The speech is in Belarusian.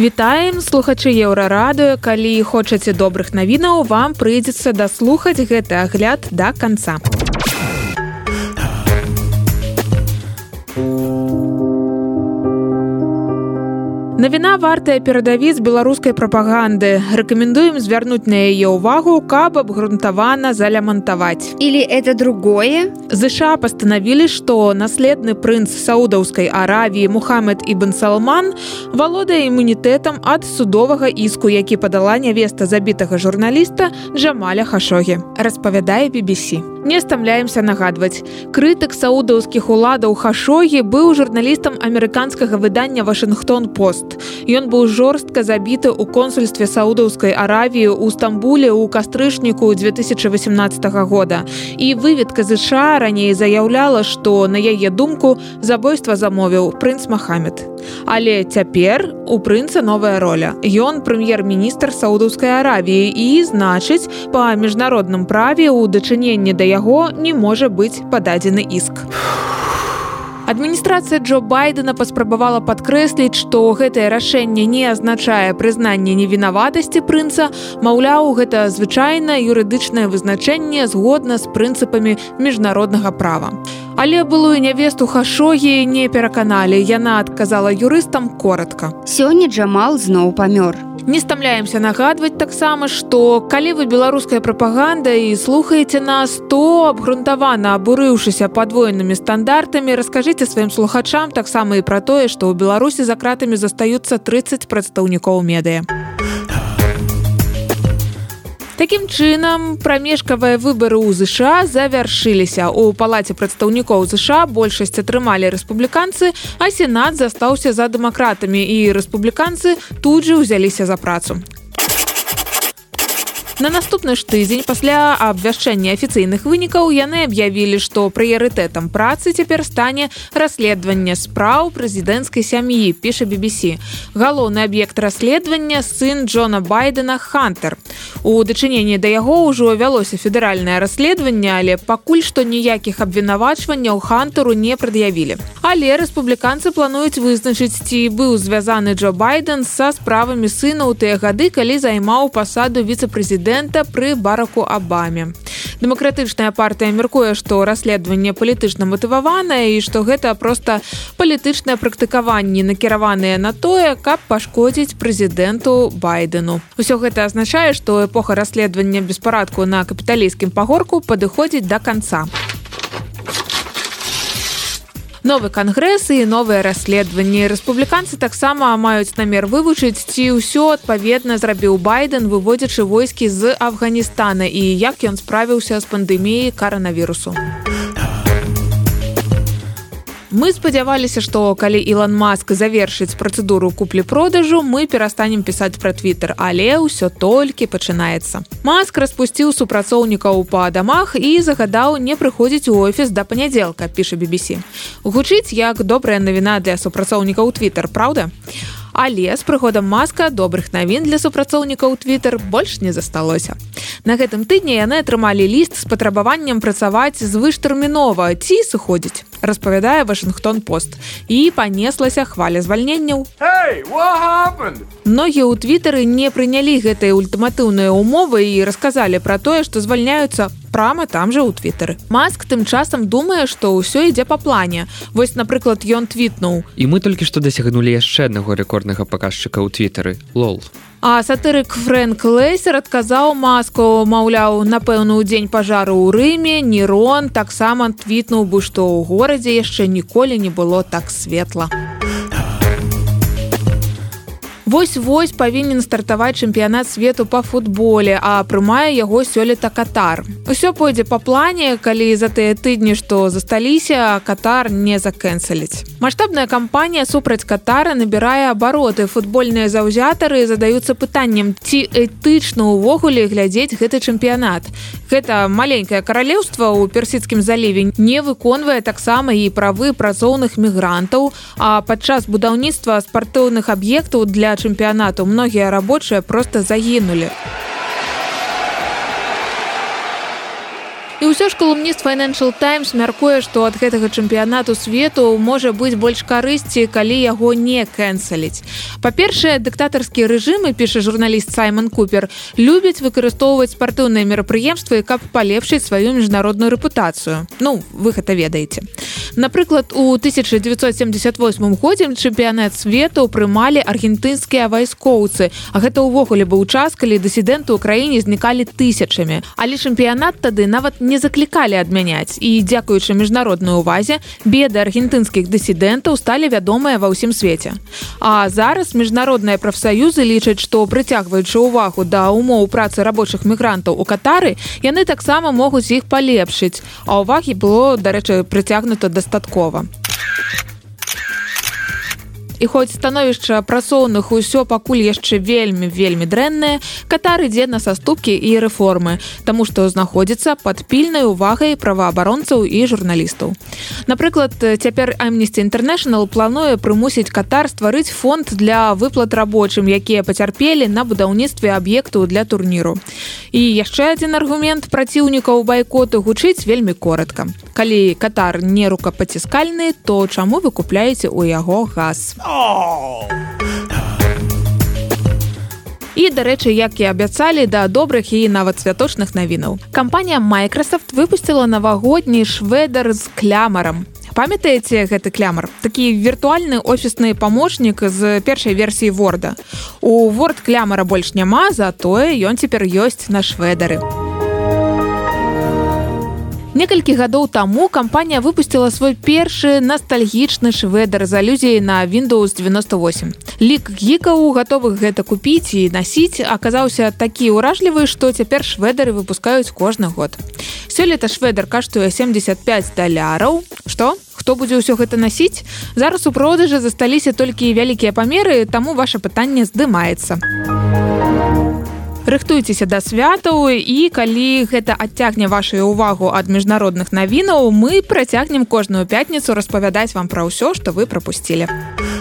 Вітаем слухачы еўрарадыё. Калі хочаце добрых навінаў вам прыйдзецца даслухаць гэты агляд да конца Навіна вартая перадавіць беларускай прапаганды. Рэкамендуем звярнуць на яе ўвагу, каб абгрунтавана залямантаваць. Или это другое? ЗША пастанавілі, што наследны прынц саудаўскай аравіі Мухаммед Ібн Салман валодае імунітэтам ад судовага іску, які падала нявеста забітага журналіста Джамаля Хашогі. распавядае BBC. Не стамляемся нагадваць. Крытык саудаўскіх уладаў Хашогі быў журналістам амерыканскага выдання Вашынгтон пост. Ён быў жорстка забіты ў консульстве саудаўскай аравіі ў стамбуле ў кастрычніку 2018 года. І выведка ЗША раней заяўляла, што на яе думку забойства замовіў прынц Махамед. Але цяпер у прынца новая роля. Ён прэм'ер-міністр саудаўскай аравіі і значыць, па міжнародным праве ў дачыненні да яго не можа быць пададзены іск. Адміністрацыя Джо байдена паспрабавала падкрэсліць, што гэтае рашэнне не азначае прызнанне невінаватасці прынца, маўляў, гэта звычайна юрыдычнае вызначэнне згодна з прынцыпамі міжнароднага права. Але былую нявесту хашогі не пераканалі, яна адказала юрыстам коротко. Сёння Джамал зноў памёр. Не стамляемся нагадваць таксама, што калі вы беларуская прапаганда і слухаеце нас, то абгрунтавана абурыўшыся падвойнымі стандартамі, раскажыце сваім слухачам таксама і пра тое, што ў Беларусі за кратамі застаюцца 30 прадстаўнікоў медыя. Такім чынам прамежкавыя выбары ў ЗША завяршыліся. У палаце прадстаўнікоў ЗША большасць атрымалі рэспубліканцы, а сенат застаўся за дэмакратамі і рэспубліканцы тут жа ўзяліся за працу. На наступны ж тыдзень пасля абвяшчэння афіцыйных вынікаў яны аб'явілі, што прыярытэтам працы цяпер стане расследаванне спраў прэзідэнцкай сям'і піша BBC. Галоўны аб'ект расследавання сын Джона байдена Хантер. У дачыненні да яго ўжо вялося федэральнае расследаванне, але пакуль што ніякіх абвінавачванняў хантеру не прад'явілі. Але рэспубліканцы плануюць вызначыць, ці быў звязаны Джо байден са справамі сына ў тыя гады, калі займаў пасаду віцэ-прэзідэнта прэзідэнта пры бараку абаме. Дэмакратычная партыя мяркуе, што расследаванне палітычна матываванае і што гэта проста палітычнае практыкаванне накіраваныя на тое, каб пашкодзіць прэзідэнту байдену. Усё гэта азначае, што эпоха расследавання беспарадку на капіталійскім пагорку падыходзіць да канца новы кангрэс і новыя расследаванні. Рэспубліканцы таксама маюць намер вывучыць ці ўсё адпаведна зрабіў байден выводзячы войскі з афганістана і як ён справіўся з пандэміяй каранавірусу Мы спадзяваліся, што калі Ілон Маск завершыць працэдуру куплі-продажу, мы перастанем пісаць пра твиттер, але ўсё толькі пачынаецца. Маск распусціў супрацоўнікаў па дамах і загадаў не прыходзіць у офіс да панядзелка, піша BBC. Гучыць як добрая навіна для супрацоўнікаў твиттер, праўда? Але з прыходам маска добрых навін для супрацоўнікаў Twitter больш не засталося. На гэтым тыдні яны атрымалі ліст з патрабаваннем працаваць звыштэрмінова ці сыходзіць, распавядае Вашынгтон пост і панеслася хваля звальненняў. Hey, Многія ў твітары не прынялі гэтыя ультыматыўныя ўмовы і расказалі пра тое, што звальняюцца прама там жа ў твиттары маск тым часам думае што ўсё ідзе па плане. Вось напрыклад ён твітнуў. І мы толькі што дасягнулі яшчэ аднаго рэкорднага паказчыка ў твиттары лол. А сатырык фрэнк лейсер адказаў маску маўляў напэўна ў дзень пажару ў рыме нерон таксама твітнуў бы што ў горадзе яшчэ ніколі не было так светла. а Вось-вось павінен стартаваць чэмпіянат свету па футболе, а прымае яго сёлета катар. Усё пойдзе па плане, калі за тыя тыдні, што засталіся, катар не закэнсаліць. Маштабная кампанія супраць катара набірае абароты. футбольныя заўзятары задаюцца пытаннем, ці этычна ўвогуле глядзець гэты чэмпіянат. Гэта маленькае каралеўства ў персідскім заліве не выконвае таксама і правы працоўных мігрантаў, а падчас будаўніцтва спартыўных аб'ектаў для чэмпіянату многія рабочыя просто загінулі. Ўсё ж калумніст Financial Times мяркуе, што ад гэтага чэмпіянату свету можа быць больш карысці, калі яго не кэнсаліць. Па-першае, дыктатарскія рэжымы, піша журналіст Саймон Купер, любяць выкарыстоўваць спартыўныя мерапрыемствы, каб палепшыць сваю міжнародную рэпутацыю. Ну, вы гэта ведаеце. Напрыклад, у 1978 годзе чэмпіянат свету прымалі аргентынскія вайскоўцы, а гэта ўвогуле быў час, калі дысідэнты ў краіне знікалі тысячамі. Але чэмпіянат тады нават не заклікалі адмяняць і дзякуючы міжнароднай увазе беды аргентынскіх дысідэнтаў сталі вядомыя ва ўсім свеце. А зараз міжнародныя прафсаюзы лічаць, што прыцягваючы ўвагу да умоў працы рабочых мігрантаў у катары, яны таксама могуць іх палепшыць, а ўвагі было, дарэчы, прыцягнута дастаткова і хоць становішча працоўных усё пакуль яшчэ вельмі вельмі дрэннае катар ідзе на саступкі і рэформы таму што знаходзіцца под пільнай увагай праваабаронцаў і журналістаў. Напрыклад цяпер amnesty international плануе прымусіць катар стварыць фонд для выплат рабочым якія пацярпелі на будаўніцтве аб'екту для турніру. І яшчэ адзін аргумент праціўнікаў байкоту гучыць вельмі коротко калі катар не рукапаціскальны то чаму вы купляеце у яго газ а І, дарэчы, як і абяцалі да добрых і нават святочных навінаў. Кампанія Microsoft выпусціла навагодні шведар з клямарам. Памятаеце гэты клямар такі віртуальны офісны памочнік з першай версіі ворда у ворд клямара больш няма затое ён цяпер ёсць на шведары некалькі гадоў таму кампанія выпусціла свой першы настальгічны шведар з алюзіяй на windows 98 лік гікаў гатовых гэта купіць і насіць аказаўся такі ўражлівы што цяпер шведары выпускаюць кожны год. Сёлета шведар каштуе 75 даляраў. Что хто будзе ўсё гэта насіць? Зараз у продажы засталіся толькі вялікія памеры таму ваше пытанне здымаецца рыхтуйцеся да святаў і калі гэта адцягне вашу увагу ад міжнародных навінаў мы працягнем кожную пятніцу распавядаць вам пра ўсё што вы прапусцілі. а